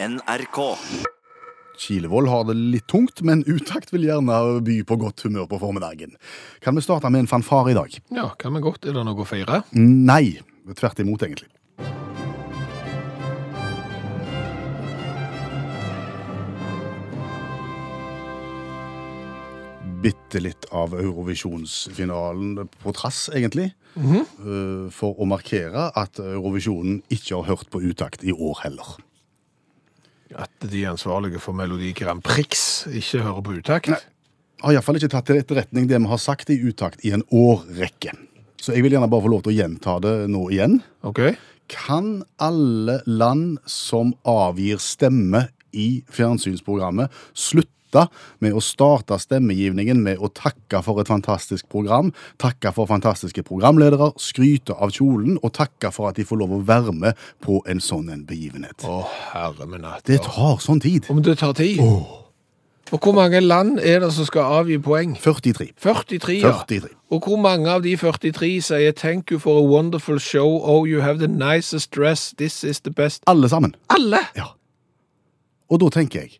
NRK. Kilevold har det litt tungt, men Utakt vil gjerne by på godt humør på formiddagen. Kan vi starte med en fanfare i dag? Ja, kan vi godt. Er det noe å feire? Nei, tvert imot egentlig. Bitte litt av Eurovisjonsfinalen på trass, egentlig. eh, For å markere at Eurovisjonen ikke har hørt på utakt i år heller. At de ansvarlige for Melodi Grand Prix ikke hører på utakt? Nei. Har iallfall ikke tatt til etterretning det vi har sagt i utakt i en årrekke. Så jeg vil gjerne bare få lov til å gjenta det nå igjen. Ok. Kan alle land som avgir stemme i fjernsynsprogrammet, slutte med å starte stemmegivningen med å takke for et fantastisk program, takke for fantastiske programledere, skryte av kjolen og takke for at de får lov å være med på en sånn en begivenhet? Å, herre min natt. Det tar sånn tid. Om det tar tid? Og hvor mange land er det som skal avgi poeng? 43. 43, ja. 43. Og hvor mange av de 43 sier 'thank you for a wonderful show', 'oh, you have the nicest dress', 'this is the best'? Alle sammen. Alle! Ja. Og da tenker jeg,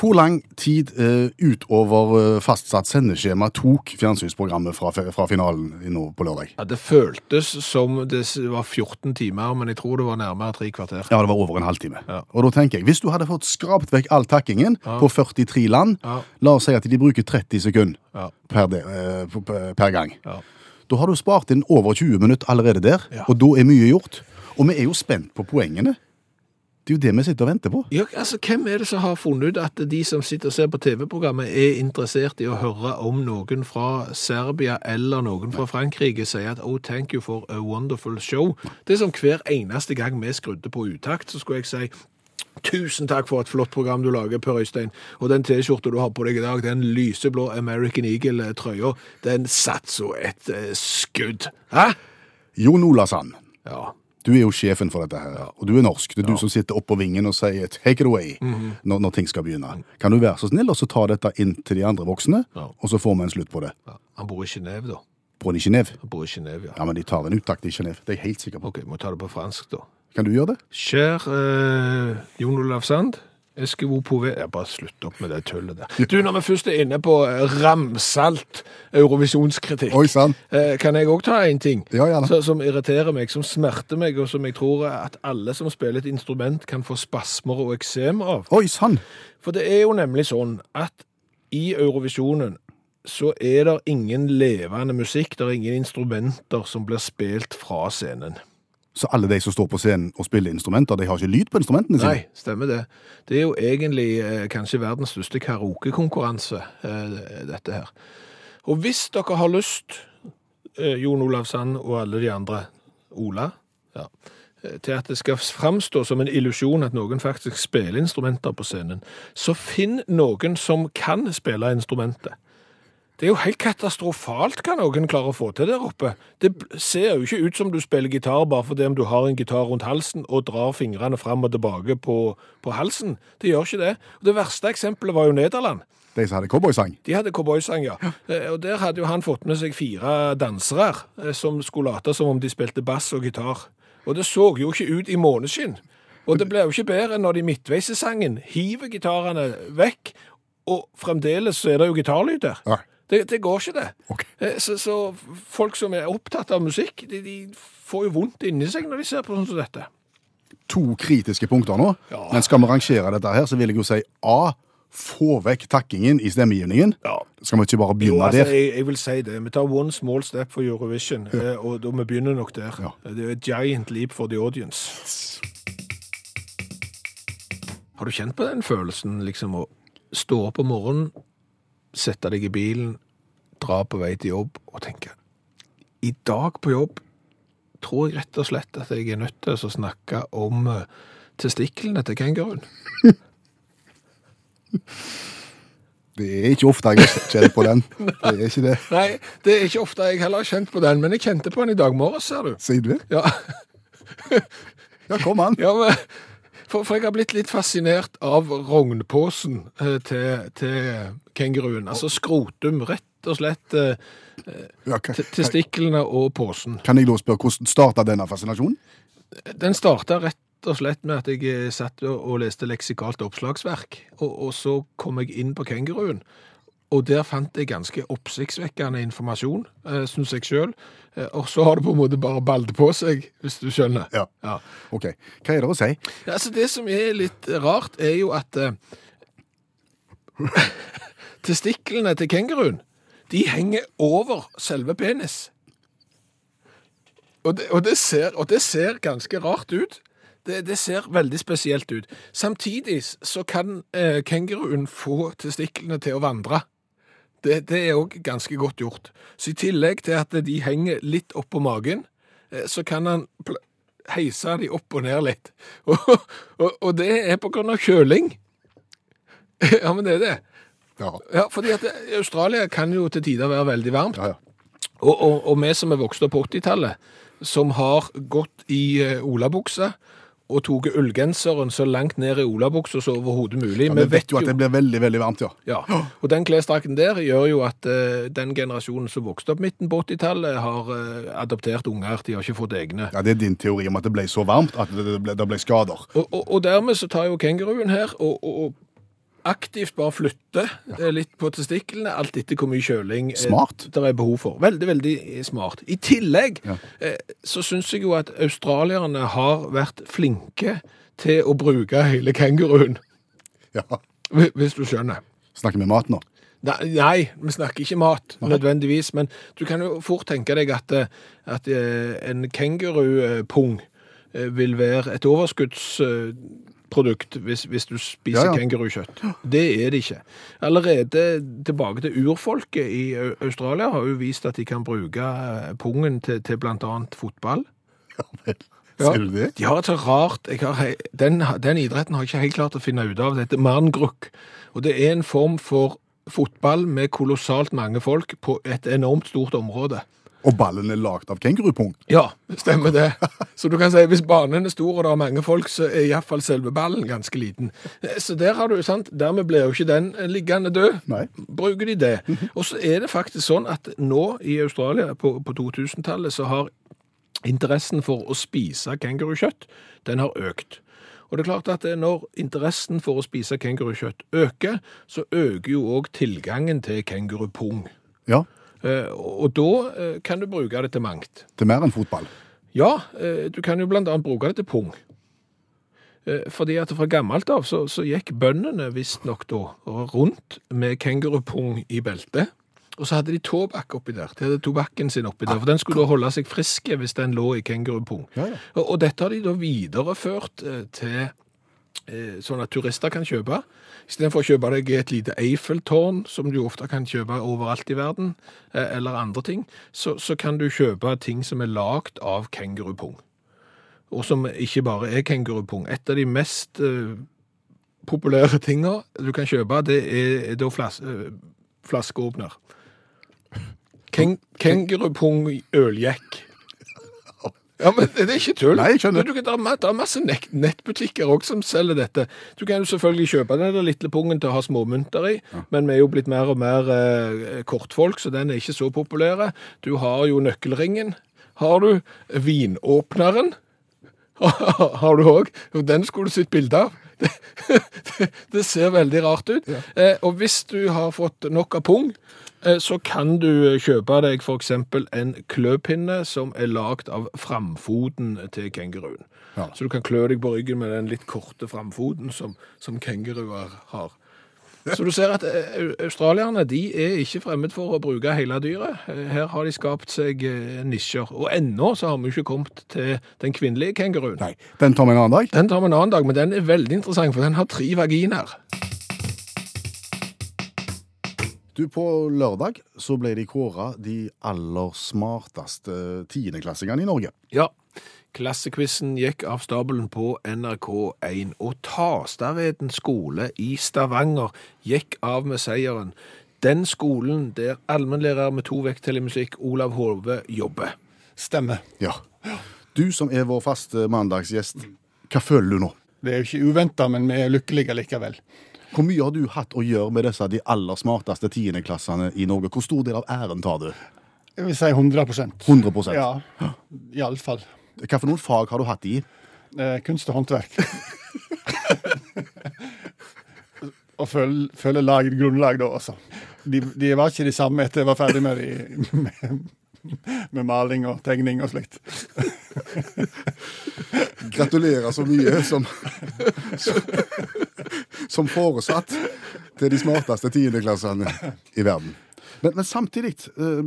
hvor lang tid eh, utover eh, fastsatt sendeskjema tok fjernsynsprogrammet fra, fra finalen nå på lørdag? Ja, det føltes som det var 14 timer, men jeg tror det var nærmere tre kvarter. Ja, det var over en halvtime. Ja. Og da tenker jeg, hvis du hadde fått skrapt vekk all takkingen på 43 land, Ja. la oss si at de bruker 30 sekunder Ja. per, de, eh, per- gang. Ja. Da har du spart inn over 20 minutter allerede der, Ja. og da er mye gjort. Og vi er jo spent på poengene. Det er jo det vi sitter og venter på. Ja, altså, Hvem er det som har funnet ut at de som sitter og ser på TV-programmet, er interessert i å høre om noen fra Serbia eller noen fra Frankrike sier at «Oh, thank you for a wonderful show». Det er som hver eneste gang vi skrudde på utakt, så skulle jeg si Tusen takk for et flott program du lager, Per Øystein. Og den T-skjorta du har på deg i dag, den lyseblå American Eagle-trøya, den satt så et eh, skudd. Hæ? Jon Olasand, Ja. Du er jo sjefen for dette her, og du er norsk. Det er du som sitter oppå vingen og sier 'take it away' Mhm. når, når ting skal begynne. Kan du være så snill og ta dette inn til de andre voksne, Ja. og så får vi en slutt på det? ja. Han bor i Genéve, da. Bor han i Genéve? Han bor i Genève, ja. Ja, men de tar en uttakt i Genéve. Det er jeg helt sikker på. OK, må ta det på fransk, da. Kan du gjøre det? Cher eh, Jon Olav Sand, vous pouvez Ja, bare slutt opp med det tullet der. Du, når vi først er inne på eh, ramsalt eurovisjonskritikk, Oi sann. eh, kan jeg òg ta en ting Ja, gjerne. så, som irriterer meg, som smerter meg, og som jeg tror at alle som spiller et instrument, kan få spasmer og eksem av? Oi sann. For det er jo nemlig sånn at i Eurovisjonen så er det ingen levende musikk, det er ingen instrumenter som blir spilt fra scenen. Så alle de som står på scenen og spiller instrumenter, de har ikke lyd på instrumentene sine? Nei, stemmer det. Det er jo egentlig eh, kanskje verdens største karaokekonkurranse, eh, dette her. Og hvis dere har lyst, eh, Jon Olav Sand og alle de andre, Ola, ja, eh, til at det skal framstå som en illusjon at noen faktisk spiller instrumenter på scenen, så finn noen som kan spille instrumentet. Det er jo helt katastrofalt hva noen klarer å få til der oppe. Det ser jo ikke ut som du spiller gitar bare fordi om du har en gitar rundt halsen og drar fingrene fram og tilbake på, på halsen. Det gjør ikke det. Og det verste eksempelet var jo Nederland. De som hadde cowboysang? De hadde cowboysang, ja. Eh, Og der hadde jo han fått med seg fire dansere eh, som skulle late som om de spilte bass og gitar. Og det så jo ikke ut i måneskinn. Og det ble jo ikke bedre når de midtveis i sangen hiver gitarene vekk, og fremdeles så er det jo gitarlyd der. Ja. Det, det går ikke, det. Ok. Eh, Så, så folk som er opptatt av musikk, de, de får jo vondt inni seg når de ser på sånn som dette. To kritiske punkter nå. Ja. Men skal vi rangere dette her, så vil jeg jo si A. Få vekk takkingen i stemmegivningen. Ja. Skal vi ikke bare Jo, begynne altså, der? jeg, jeg vil si det. Vi tar one small step for Eurovision, ja. og, og vi begynner nok der. Ja. Det er et giant leap for the audience. Har du kjent på den følelsen, liksom, å stå opp om morgenen, sette deg i bilen, dra på vei til jobb og tenke I dag på jobb tror jeg rett og slett at jeg er nødt til å snakke om eh, testiklene til kenguruen. Det er ikke ofte jeg kjent på den. Det er ikke det. Nei, det er ikke ofte jeg heller har kjent på den, men jeg kjente på den i dag morges, ser du. Sier du det? Ja, Ja, kom an. ja men, for, for jeg har blitt litt fascinert av rognposen eh, til, til kenguruen. Altså skrotum, rett og slett eh, Ja, kan, testiklene og posen. kan jeg da spørre hvordan starta denne fascinasjonen? Den starta rett og slett med at jeg eh, satt og leste leksikalt oppslagsverk, og, og så kom jeg inn på kenguruen. Og der fant jeg ganske oppsiktsvekkende informasjon, eh, syns jeg sjøl. Eh, og så har det på en måte bare ballet på seg, hvis du skjønner. Ja. Ja. OK. Hva er det å si? Ja, Altså, det som er litt rart, er jo at eh, testiklene til kenguruen, de henger over selve penis. Og det, og det, ser, og det ser ganske rart ut. Det, det ser veldig spesielt ut. Samtidig så kan eh, kenguruen få testiklene til å vandre. Det, det er òg ganske godt gjort. Så i tillegg til at de henger litt oppå magen, eh, så kan han heise de opp og ned litt. Og, og, og det er på grunn av kjøling. Ja, men det er det. Ja. Ja, fordi at eh, Australia kan jo til tider være veldig varmt. Ja, ja. Og, og, og vi som er vokst opp på 80-tallet, som har gått i uh, olabukse og tok ullgenseren så langt ned i olabuksa som overhodet mulig. Ja, Vi vet jo at det blir veldig, veldig varmt, ja. ja, og den klesdrakten der gjør jo at uh, den generasjonen som vokste opp midten på 80-tallet, har uh, adoptert unger. De har ikke fått egne. Ja, Det er din teori om at det ble så varmt at det ble, det ble skader. Og, og, og dermed så tar jo kenguruen her og, og aktivt bare flytte eh, litt på testiklene, alt etter hvor mye kjøling eh, Smart. det er behov for. Veldig, veldig smart. I tillegg Ja. eh, så syns jeg jo at australierne har vært flinke til å bruke hele kenguruen, Ja. hvis du skjønner. Snakker vi mat nå? Nei, vi snakker ikke mat nødvendigvis, men du kan jo fort tenke deg at, eh, at eh, en kengurupung eh, vil være et overskuddsprodukt hvis, hvis du spiser Ja, ja. kengurukjøtt. Det er det ikke. Allerede tilbake til urfolket i Australia har jo vist at de kan bruke eh, pungen til, til annet fotball. Ja vel. Ja. Ser du det? De har et så rart har, den, den idretten har jeg ikke helt klart å finne ut av. Det heter marngruk. Og det er en form for fotball med kolossalt mange folk på et enormt stort område. Og ballen er lagd av kengurupung. Ja, stemmer det. Så du kan si hvis banen er stor og det er mange folk, så er iallfall selve ballen ganske liten. Så der har du, sant, dermed blir jo ikke den liggende død. Nei. Bruker de det. Og så er det faktisk sånn at nå i Australia på, på 2000-tallet så har interessen for å spise kengurukjøtt, den har økt. Og det er klart at når interessen for å spise kengurukjøtt øker, så øker jo òg tilgangen til kengurupung. Ja, Og da eh, kan du bruke det til mangt. det er mer enn fotball. Ja, eh, du kan jo annet bruke det til pung. Eh, Fordi at fra gammelt av så, så gikk bøndene visstnok da rundt med kengurupung i beltet. Og så hadde de tobakk oppi der. De hadde tobakken sin oppi der, for den skulle da holde seg friske hvis den lå i kengurupung. Ja, ja. Og, og dette har de da videreført eh, til eh, sånn at turister kan kjøpe. Istedenfor å kjøpe deg et lite Eiffeltårn, som du ofte kan kjøpe overalt i verden, eh, eller andre ting, så, så kan du kjøpe ting som er lagd av kengurupung. Og som ikke bare er kengurupung. Et av de mest eh, populære tinga du kan kjøpe, det er, er da flas, eh, flaskeåpner. Ken, kengurupung øljekk. Ja, men det er ikke tull. Nei, jeg skjønner. Du, du, det, er, masse nett, nettbutikker også som selger dette. Du kan jo selvfølgelig kjøpe den der lille pungen til å ha småmynter i, men vi er jo blitt mer og mer eh, kortfolk, så den er ikke så populære. Du har jo nøkkelringen. Har du vinåpneren? har du òg. Den skulle du sett bilde av. Det, ser veldig rart ut. Eh, og hvis du har fått nok av pung, eh, så kan du kjøpe deg f.eks. en kløpinne som er lagd av framfoten til kenguruen. Ja. Så du kan klø deg på ryggen med den litt korte framfoten som, som kenguruer har. Så du ser at eh, australierne de er ikke fremmed for å bruke hele dyret. Eh, Her har de skapt seg eh, nisjer. Og ennå så har vi ikke kommet til den kvinnelige kenguruen. Nei, den tar vi en annen dag. Den tar vi en annen dag, men den er veldig interessant, for den har tre vaginer. Du, På lørdag så ble de kåra de aller smarteste tiendeklassingene i Norge. Ja, klassequizen gikk av stabelen på NRK1, og Tastaveden skole i Stavanger gikk av med seieren. Den skolen der allmennlærer med to vekttall i musikk, Olav Hove, jobber. Stemmer. Ja. Du som er vår faste mandagsgjest, hva føler du nå? Det er jo ikke uventa, men vi er lykkelige likevel. Hvor mye har du hatt å gjøre med disse de aller smarteste tiendeklassene i Norge? Hvor stor del av æren tar du? Jeg vil si 100 100% Ja, iallfall. Hva for noen fag har du hatt i? Eh, kunst og håndverk. og følge, lag, grunnlag da, altså. De, de var ikke de samme etter jeg var ferdig med, de, med, med maling og tegning og slikt. Gratulerer så mye som, som, som foresatt til de smarteste tiendeklassene i verden. Men, men samtidig, eh,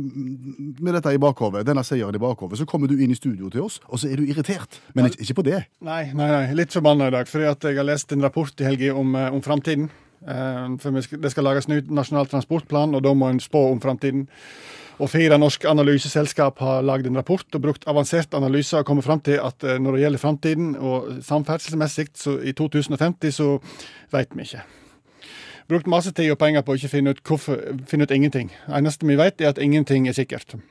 med dette i bakhovet, denne seieren i bakhovet, så kommer du inn i studio til oss, og så er du irritert. Men ikke, ikke på det. Nei, nei, nei, litt forbanna i dag, fordi jeg har lest en rapport i helga om, eh, om framtiden. Eh, For det skal lages ny nasjonal transportplan, og da må en spå om framtiden. Og fire norske analyseselskap har lagd en rapport og brukt avanserte analyser og kommet fram til at når det gjelder framtiden og samferdselsmessig, så i 2050 så veit vi ikke. Brukt masse tid og penger på å ikke finne ut, hvorfor, finne ut ingenting. Eneste vi vet, er at ingenting er sikkert.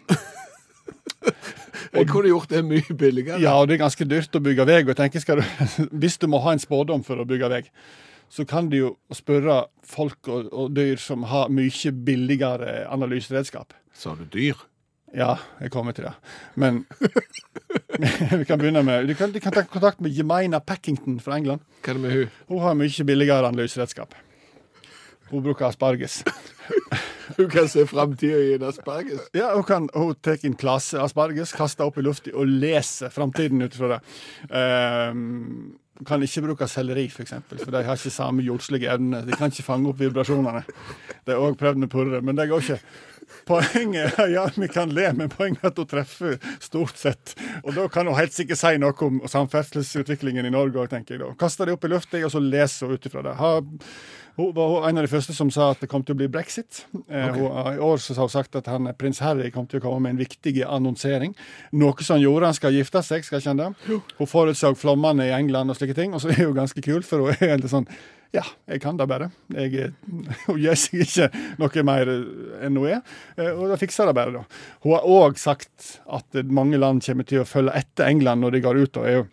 Jeg kunne gjort det mye billigere. Ja, og det er ganske dyrt å bygge vei. Og jeg tenker, du, hvis du må ha en spådom for å bygge vei, så kan du jo spørre folk og, og dyr som har mye billigere analyseredskap. Sa du dyr? Ja, jeg kommer til det. Men vi kan begynne med Du kan, du kan ta kontakt med Jemina Packington fra England. Hva er det med hun? Hun har mye billigere analyseredskap. Hun bruker asparges. Hun kan se framtida i en asparges. Ja, Hun kan, hun tar en klase asparges, kaster opp i lufta og leser framtiden ut fra det. Um, kan ikke bruke selleri, f.eks., for, eksempel, for de har ikke samme jordslige evne. De kan ikke fange opp vibrasjonene. Det er òg prøvd med purre, men det går ikke. Poenget er ja, vi kan le, men poenget er at hun treffer stort sett. Og da kan hun helt sikkert si noe om samferdselsutviklingen i Norge òg, tenker jeg da. Kaster det opp i lufta, og så leser hun ut ifra det. Har hun var en av de første som sa at det kom til å bli brexit. Okay. Hun, I år så har hun sagt at han, prins Harry kom til å komme med en viktig annonsering. Noe som han gjorde. Han skal gifte seg, skal ikke han det? Hun forutså flommene i England og slike ting. Og så er hun ganske kul, for hun er helt sånn Ja, jeg kan det bare. Jeg, hun gjør seg ikke noe mer enn hun er. eh, Og da fikser det bare, da. Hun har òg sagt at mange land kommer til å følge etter England når de går ut og EU.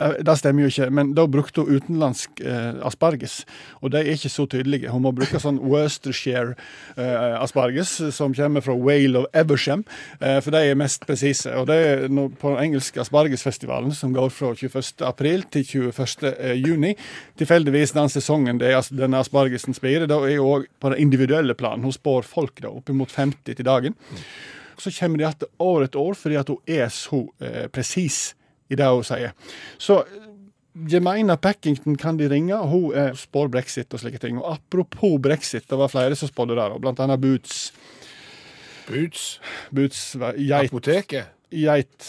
Eh, Det stemmer jo ikke, men da brukte hun utenlandsk eh, asparges. Og de er ikke så tydelige. Hun må bruke sånn Worcestershire eh, asparges, som kommer fra Whale of Eversham, eh, for de er mest presise. Og det er no, på den engelske aspargesfestivalen, som går fra 21. april til 21. juni. Tilfeldigvis den sesongen det er, denne aspargesen spirer, da er hun òg på det individuelle planen. Hun spår folk da oppimot 50 til dagen. Så kommer de igjen år etter år fordi at hun er så eh, presis i det hun sier. Så eh, Jemina Packington kan de ringe. Hun eh, spår brexit og slike ting. Og apropos brexit, det var flere som spådde og blant annet Boots. Boots. Boots geit, Apoteket. geit.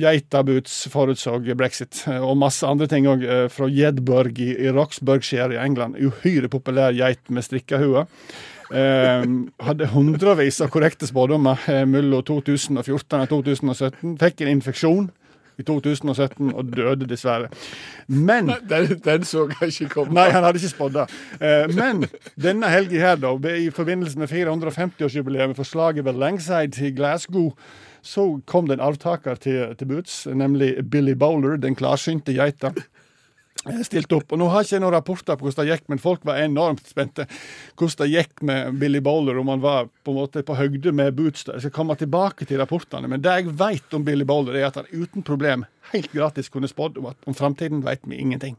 Geita Boots forutså brexit. eh, Og masse andre ting òg. Fra Jedburg i, i Roxburghshire i England. Uhyre populær geit med strikkehue. Eh, hadde hundrevis av korrekte spådommer eh, mellom 2014 og 2017. Fikk en infeksjon i 2017 og døde dessverre. Men Den, den så jeg ikke komme. Nei, han hadde ikke spådd det. Eh, men denne helga her, da, i forbindelse med 450-årsjubileet for slaget ved Langside i Glasgow, så kom det en arvtaker til, til Boots, nemlig Billy Bowler, den klarsynte geita. Eh, Stilte opp. Og Nå har jeg ikke noen rapporter på hvordan det gikk, men folk var enormt spente. Hvordan det gikk med Billy Bowler, om han var på en måte på høgde med Boots. da. Jeg skal komme tilbake til rapportene, men det jeg vet om Billy Bowler, er at han uten problem helt gratis kunne spådd om at om framtiden vet vi ingenting.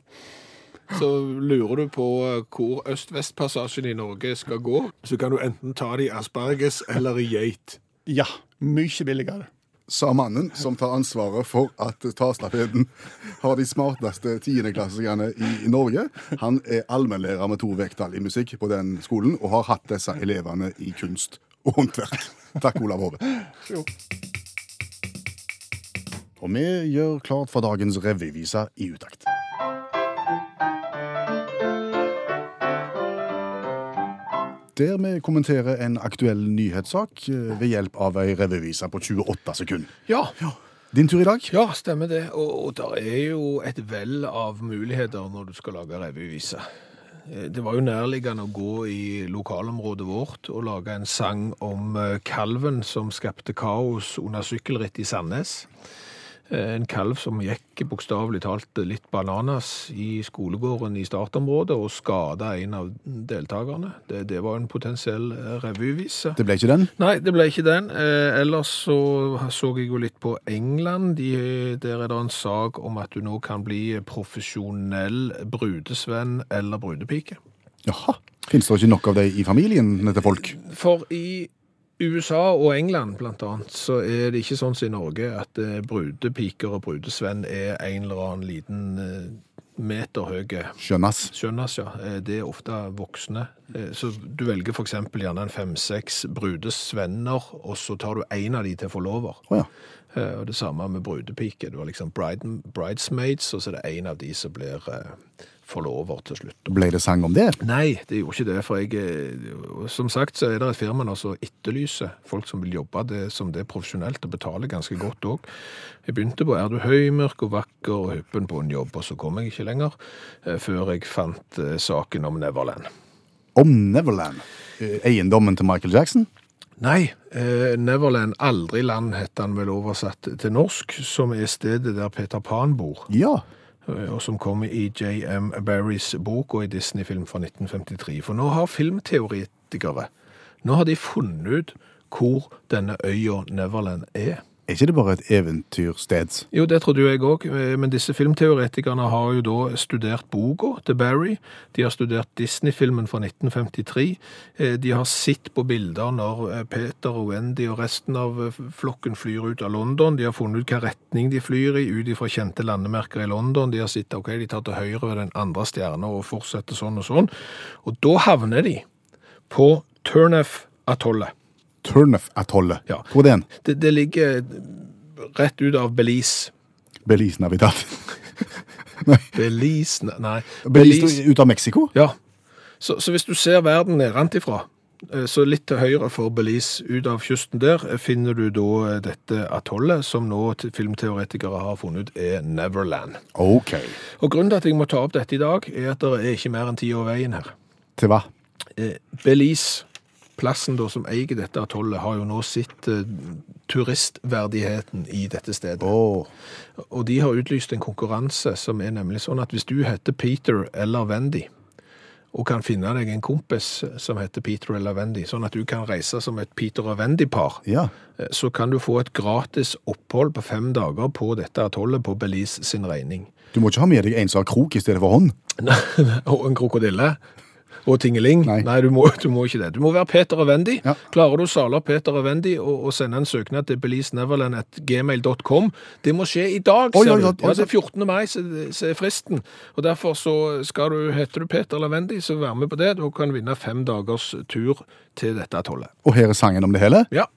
Så lurer du på eh, hvor øst-vest-passasjen i Norge skal gå, så kan du enten ta det i asparges eller i geit. Ja, mye billigere. Sa mannen som tar ansvaret for at tastafeten har de smarteste tiendeklassingene i Norge. Han er allmennlærer med to vekttall i musikk på den skolen, og har hatt disse elevene i kunst og håndverk. Takk, Olav Hove. Jo. Og vi gjør klart for dagens revyvise i utakt. Der vi kommenterer en aktuell nyhetssak eh, ved hjelp av ei revyvise på 28 sekunder. Ja, Din tur i dag? ja stemmer det. Og, og det er jo et vell av muligheter når du skal lage revyvise. Eh, Det var jo nærliggende å gå i lokalområdet vårt og lage en sang om eh, kalven som skapte kaos under sykkelritt i Sandnes. En kalv som gikk bokstavelig talt litt bananas i skolegården i startområdet og skada en av deltakerne. Det, det var en potensiell eh, revyvise. Det ble ikke den? Nei, det ble ikke den. Eh, ellers så så jeg jo litt på England. De, der er det en sak om at du nå kan bli profesjonell brudesvenn eller brudepike. Jaha. Fins det ikke nok av det i familien til folk? For i USA og England annet, så er det ikke sånn som i Norge at eh, brudepiker og brudesvenn er en eller annen liten eh, meter høy Skjønnes. Skjønnes, ja. Eh, Det er ofte voksne. Så du velger eksempel gjerne en fem-seks brudesvenner, og så tar du en av de til forlover. Å ja. Og det samme med brudepike. Du har liksom bridesmaids, og så er det en av de som blir forlover til slutt. Ble det sang om det? Nei, det gjorde ikke det, for jeg, eh, som sagt så er det et firma nå som etterlyser folk som vil jobbe det, som det er profesjonelt og betaler ganske godt òg. Jeg begynte på er du høy, mørk og vakker og hyppen på en jobb, og så kom jeg ikke lenger eh, før jeg fant eh, saken om Neverland. Om Neverland. Eiendommen til Michael Jackson? Nei, eh, Neverland, aldri land heter han vel oversatt til norsk, som er stedet der Peter Pan bor, Ja. Eh, og som kom i J.M. Barrys bok og i Disney-film fra 1953. For nå har filmteoretikere, nå har de funnet ut hvor denne øya Neverland er. Er ikke det bare et eventyrsted? Jo, det trodde jo jeg òg, men disse filmteoretikerne har jo da studert boka til Barry. De har studert Disney-filmen fra 1953. Eh, De har sett på bilder når eh, Peter og Wendy og resten av eh, flokken flyr ut av London. De har funnet ut hva retning de flyr i, ut ifra kjente landemerker i London. De har sett ok, de tar til høyre ved den andre stjerna og fortsetter sånn og sånn. Og da havner de på Turneff-atollet. Turneff-atollet. Ja. Hvor er den? Det, det ligger rett ut av Belize. Belize Navitat. Belize, ne- nei. Belize ut av Mexico? Ja. Så, så hvis du ser verden nedenfra, ifra, så litt til høyre for Belize ut av kysten der, eh, finner du da eh, dette atollet, som nå filmteoretikere har funnet ut er Neverland. Ok. Og grunnen til at jeg må ta opp dette i dag, er at det er ikke mer enn ti år veien her. Til hva? Eh, Belize, plassen da som eier dette atollet, har jo nå sett uh, turistverdigheten i dette stedet. Oh. Og de har utlyst en konkurranse som er nemlig sånn at hvis du heter Peter eller Wendy, og kan finne deg en kompis som heter Peter eller Wendy, sånn at du kan reise som et Peter og Wendy-par, Ja. eh, så kan du få et gratis opphold på fem dager på dette atollet på Belize sin regning. Du må ikke ha med deg en som har krok i stedet for hånd. og en krokodille. Og tingeling. Nei. du, må, du må ikke det. Du må være Peter og Wendy. Ja. Klarer du å sale Peter og Wendy og, og sende en søknad til belizeneverland.gmail.com? Det må skje i dag, ser du. Ja, det er 14. mai så er fristen. Og derfor så skal du, heter du Peter eller Wendy, så vær med på det. Du kan vinne fem dagers tur til dette atollet. Og her er sangen om det hele. Ja.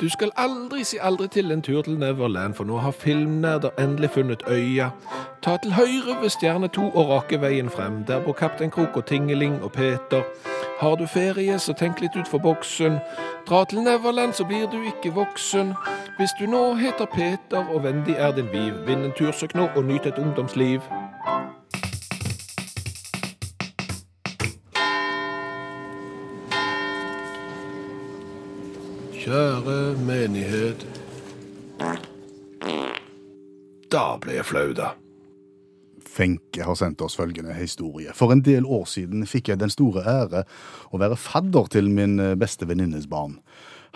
Du skal aldri si aldri til en tur til Neverland, for nå har filmnerder endelig funnet øya. Ta til høyre ved stjerne to og rake veien frem. Der bor Kaptein Krok og Tingeling og Peter. Har du ferie, så tenk litt utfor boksen. Dra til Neverland, så blir du ikke voksen. Hvis du nå heter Peter og Wendy er din viv, vinn en tursøk nå og nyt et ungdomsliv. Kjære menighet. Da ble jeg flau, da. Fenke har sendt oss følgende historie. For en del år siden fikk jeg den store ære å være fadder til min eh, beste venninnes barn.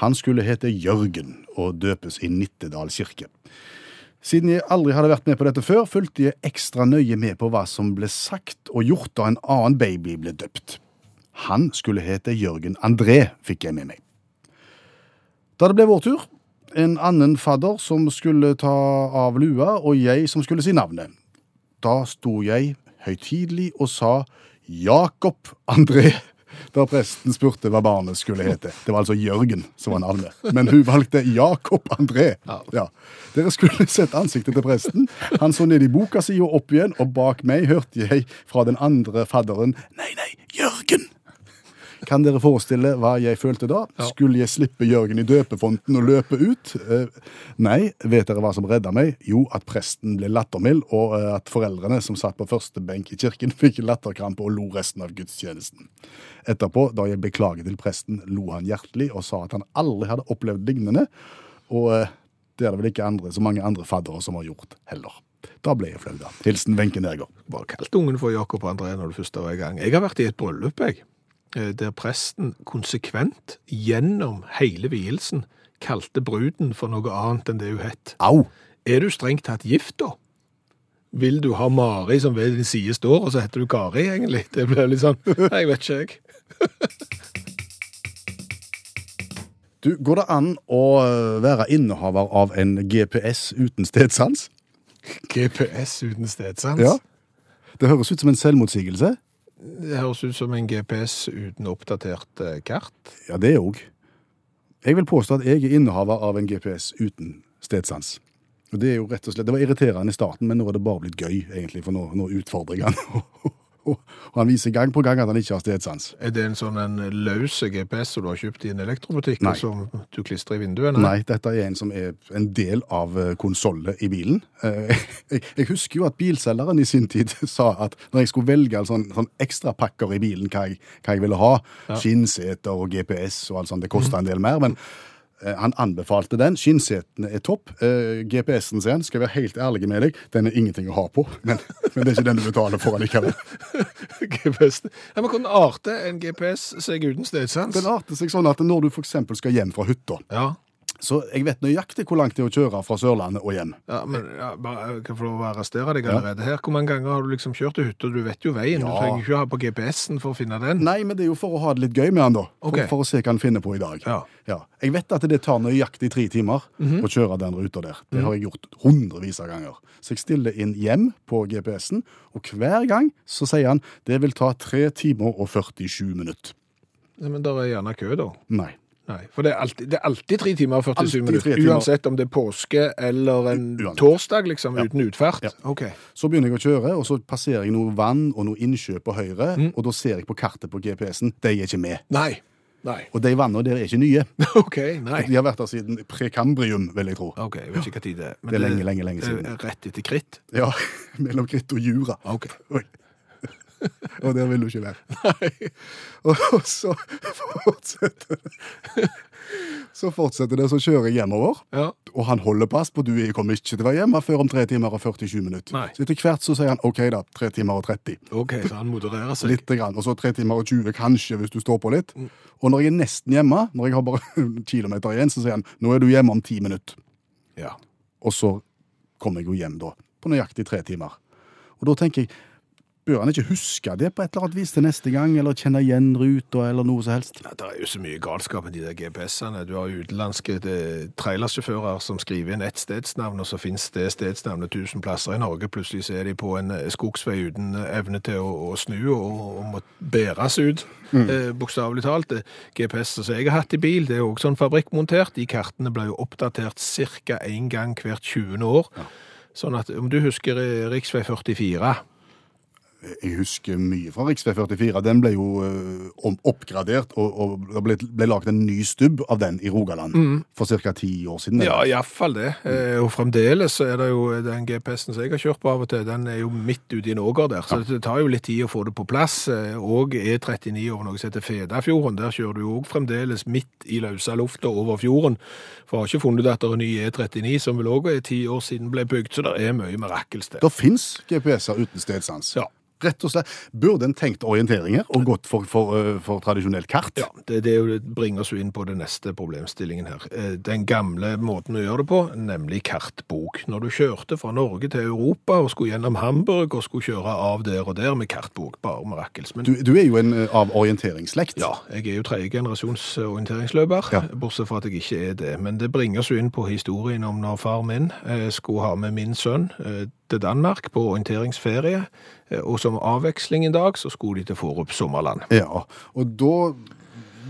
Han skulle hete Jørgen og døpes i Nittedal kirke. Siden jeg aldri hadde vært med på dette før, fulgte jeg ekstra nøye med på hva som ble sagt og gjort da en annen baby ble døpt. Han skulle hete Jørgen André, fikk jeg med meg. Da det ble vår tur, en annen fadder som skulle ta av lua, og jeg som skulle si navnet. Da sto jeg høytidelig og sa Jakob André, da presten spurte hva barnet skulle hete. Det var altså Jørgen som var navnet, men hun valgte Jakob André. Ja. Dere skulle sett ansiktet til presten. Han så ned i boka si og opp igjen, og bak meg hørte jeg fra den andre fadderen Nei, nei, Jørgen! Kan dere forestille hva jeg følte da? Skulle jeg slippe Jørgen i døpefonten og løpe ut? Eh, nei. Vet dere hva som redda meg? Jo, at presten ble lattermild, og eh, at foreldrene som satt på første benk i kirken, fikk latterkrampe og lo resten av gudstjenesten. Etterpå, da jeg beklaget til presten, lo han hjertelig og sa at han aldri hadde opplevd lignende, og eh, det er det vel ikke andre, så mange andre faddere som har gjort heller. Da ble jeg flau, da. Hilsen Wenche Nergård. Bare kalt ungen for Jakob André når du først var i gang. Jeg har vært i et bryllup, jeg, der presten konsekvent gjennom hele vielsen kalte bruden for noe annet enn det hun het. Au! Er du strengt tatt gift, da? Vil du ha Mari som ved din side står, og så heter du Kari, egentlig? Det blir litt sånn jeg vet ikke, jeg. Du, Går det an å eh, være innehaver av en GPS uten stedsans? GPS uten stedsans? Ja. Det høres ut som en selvmotsigelse. Det høres ut som en GPS uten oppdatert eh, kart. Ja, det òg. Jeg vil påstå at jeg er innehaver av en GPS uten stedsans. Og Det er jo rett og slett, det var irriterende i starten, men nå er det bare blitt gøy, egentlig, for nå, nå utfordrer jeg han. Og han viser gang på gang at han ikke har stedsans. Er det en sånn en løs GPS som du har kjøpt i en elektrobutikk, Nei. og som du klistrer i vinduet? Nei, dette er en som er en del av konsollet i bilen. Eh, Jeg, husker jo at bilselgeren i sin tid sa at når jeg skulle velge sånn, sånn ekstrapakker i bilen, hva jeg, hva jeg ville ha, skinnseter og GPS og alt sånt, det kosta en del mer, men eh, han anbefalte den. Skinnsetene er topp. Eh, GPS-en, han, skal jeg være helt ærlig med deg, den er ingenting å ha på, men, men det er ikke den du betaler for allikevel. GPS. Ja, men Hvordan arter en GPS seg uten stedsans? Den arter seg sånn at når du for eksempel skal hjem fra hytta, Ja, så jeg vet nøyaktig hvor langt det er å kjøre fra Sørlandet og hjem. ja men ja, bare, jeg kan få lov å arrestere deg allerede her. Hvor mange ganger har du liksom kjørt til hytta? Du vet jo veien. Du trenger ikke å ha på GPS-en for å finne den. Nei, men det er jo for å ha det litt gøy med han, da. For, Ok. for å se hva han finner på i dag. Ja. Jeg vet at det tar nøyaktig tre timer å kjøre den ruta der. Det har jeg gjort hundrevis av ganger. Så jeg stiller inn hjem på GPS-en, og hver gang så sier han det vil ta tre timer og 47 minutter. Ja, Men da er gjerne kø, da. Nei. Nei, For det er alltid, det er alltid tre timer og 47 minutter. Uansett om det er påske eller en uansett. torsdag, liksom, uten utfart. Ja. OK. Så begynner jeg å kjøre, og så passerer jeg noe vann og noe innkjøp på høyre, og da ser jeg på kartet på GPS-en. De er ikke med. Nei. Nei. Og de vannene der er ikke nye. OK. Nei. De har vært der siden prekambrium, vil jeg tro. OK, jeg vet ikke hva tid det er. Men Det er lenge, lenge, lenge siden. Rett etter kritt? Ja, mellom kritt og jura. OK. Og der vil du ikke være. Nei. Og så fortsetter det. Så fortsetter det, så kjører jeg hjemover. Ja. Og han holder pass på du jeg kommer ikke til å være hjemme før om 3 timer og 47 minutter. Nei. Så etter hvert så sier han OK, da. 3 timer og 30. OK, så han modererer seg. Litt grann. Og så 3 timer og 20 kanskje, hvis du står på litt. Og når jeg er nesten hjemme, når jeg har bare kilometer igjen, så sier han nå er du hjemme om 10 minutter. Ja. Og så kommer jeg jo hjem da, på nøyaktig tre timer. Og da tenker jeg, bør han ikke huske det på et eller annet vis til neste gang, eller kjenne igjen ruta, eller noe som helst? Nei, Det er jo så mye galskap med de der GPS-ene. Du har utenlandske eh, trailersjåfører som skriver inn ett stedsnavn, og så finnes det stedsnavnet tusen plasser i Norge. Plutselig er de på en eh, skogsvei uten eh, evne til å, å snu og, og må bæres ut, eh, bokstavelig talt. GPS-en som jeg har hatt i bil, det er jo også sånn fabrikkmontert. De kartene ble jo oppdatert ca. én gang hvert 20. år. Sånn at om du husker rv. riksvei 44 Jeg husker mye fra rv. 44. Den ble jo eh, oppgradert, og, det ble, ble laget en ny stubb av den i Rogaland for ca. ti år siden. Ja, eller? iallfall det. Mm. og fremdeles så er det jo den GPS-en som jeg har kjørt på av og til, den er jo midt ute i en åger der. Så det tar jo litt tid å få det på plass. Eh, Og E39 over noe som heter Fedafjorden, der kjører du jo òg fremdeles midt i løse lufta over fjorden. For jeg har ikke funnet at det er en ny E39, som vel òg er ti år siden ble bygd, så det er mye mirakels der. Det fins GPS-er uten stedsans. Ja. Rett og slett. Burde en tenkt orienteringer og gått for, for, eh, for tradisjonelt kart? Ja, det, det, er bringer oss inn på den neste problemstillingen her. Eh, Den gamle måten å gjøre det på, nemlig kartbok. Når du kjørte fra Norge til Europa og skulle gjennom Hamburg og skulle kjøre av der og der med kartbok, bare mirakels. Men Du, du er jo en eh, av orienteringsslekt. ja, jeg er jo tredje generasjons orienteringsløper, Ja. bortsett fra at jeg ikke er det. Men det bringer oss jo inn på historien om når far min skulle ha med min sønn til Danmark på orienteringsferie, eh, og som avveksling en dag så skulle de til Forup Sommerland. Ja, og da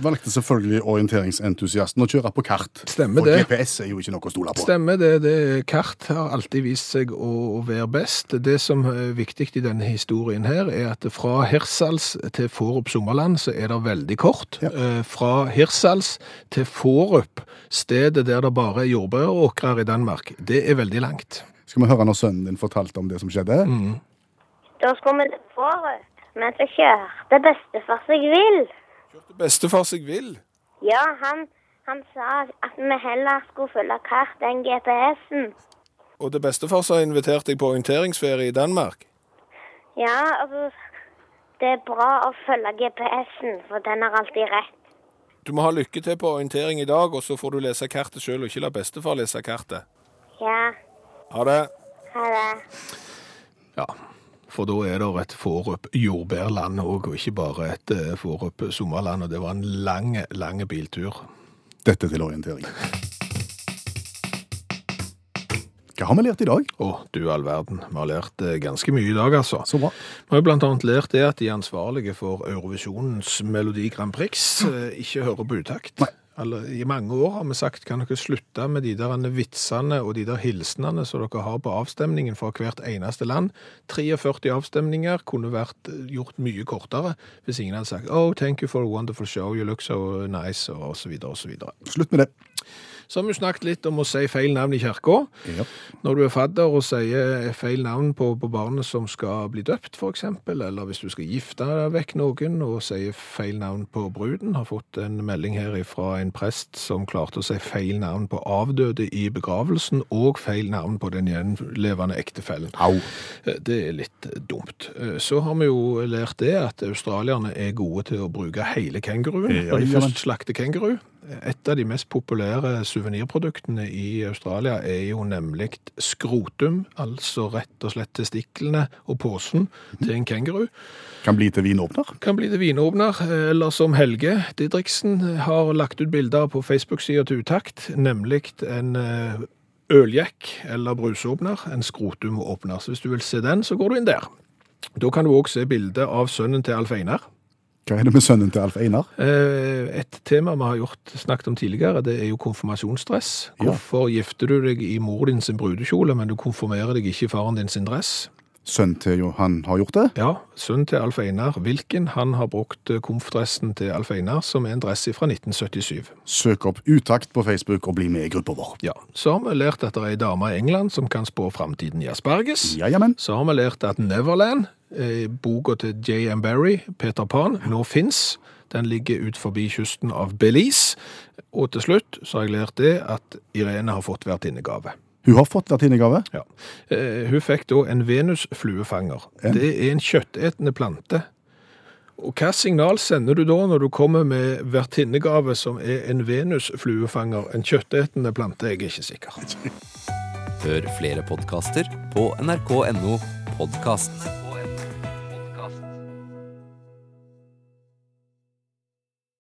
valgte selvfølgelig orienteringsentusiasten å kjøre på kart. Stemmer det. GPS er jo ikke noe å stole på. Stemmer det. det. Kart har alltid vist seg å, å være best. Det som er viktig i denne historien her, er at fra Hirsals til Forup Sommerland så er det veldig kort. Ja. Eh, Fra Hirsals til Forup, stedet der det bare er jordbæråkrer i Danmark, det er veldig langt. Skal vi høre når sønnen din fortalte om det som skjedde? Mm. Da skulle vi til Fårup, men så kjørte bestefar seg vill. Bestefar seg vil. Ja, han, han sa at vi heller skulle følge kart enn GPS-en. Og det bestefar som har invitert deg på orienteringsferie i Danmark. Ja, altså Det er bra å følge GPS-en, for den har alltid rett. Du må ha lykke til på orientering i dag, og så får du lese kartet sjøl, og ikke la bestefar lese kartet. Ja, Ha det. ha det. Ja, for da er det et Fårup jordbærland òg, og ikke bare et eh, Fårup sommerland. Og det var en lang, lang biltur. Dette til orientering. Hva har vi lært i dag? Å, du all verden. Vi har lært eh, ganske mye i dag, altså. Så bra. Vi har blant annet lært det at de ansvarlige for Eurovisjonens Melodi Grand Prix eh, ikke hører på utakt. Nei. Eller, I mange år har vi sagt kan dere slutte med de der vitsene og de der hilsenene som dere har på avstemningen fra hvert eneste land. 43 avstemninger kunne vært eh, gjort mye kortere hvis ingen hadde sagt «Oh, thank you for a wonderful show, you look so nice», og så videre og så videre. Slutt med det. Så har vi snakket litt om å si feil navn i kirka. Ja. Når du er fadder og sier feil navn på, på barnet som skal bli døpt, eksempel, eller hvis du skal gifte vekk noen og sier feil navn på bruden, har fått en melding her fra en prest som klarte å si feil navn på avdøde i begravelsen, og feil navn på den gjenlevende ektefellen. Au. Eh, Det er litt dumt. Eh, Så har vi jo lært det at australierne er gode til å bruke hele kenguruen. Ja, Når de først slakter kenguru. Et av de mest populære suvenirproduktene i Australia er jo nemlig skrotum, altså rett og slett testiklene og posen til en kenguru. Kan bli til vinåpner. Kan bli til vinåpner, eller som Helge Didriksen har lagt ut bilder på Facebook-sida til Utakt, nemlig en øljekk eller brusåpner, en skrotumåpner. Så hvis du vil se den, så går du inn der. Da kan du òg se bilde av sønnen til Alf Einar. Hva er det med sønnen til Alf Einar? Eh, Et tema vi har gjort, snakket om tidligere, det er jo konfirmasjonsdress. Ja. Hvorfor gifter du deg i mor din sin brudekjole, men du konfirmerer deg ikke i faren din sin dress? Sønnen til Johan har gjort det? Ja, sønnen til Alf Einar, Hvilken han har brukt komfdressen til Alf Einar, som er en dress fra 1977. Søk opp Utakt på Facebook og bli med i gruppa vår. Ja, Så har vi lært at det er ei dame i England som kan spå framtiden i asparges. Ja, jamen. Så har vi lært at Neverland, eh, boka til J.M. Barry, Peter Pan, nå fins. Den ligger ut forbi kysten av Belize. Og til slutt så har jeg lært det at Irene har fått vertinnegave. Hun har fått vertinnegave. Ja. Eh, hun fikk da en venusfluefanger. En? Det er en kjøttetende plante. Og hva signal sender du da når du kommer med vertinnegave som er en venusfluefanger, en kjøttetende plante? Jeg er ikke sikker. Hør flere podkaster på nrk.no podkast.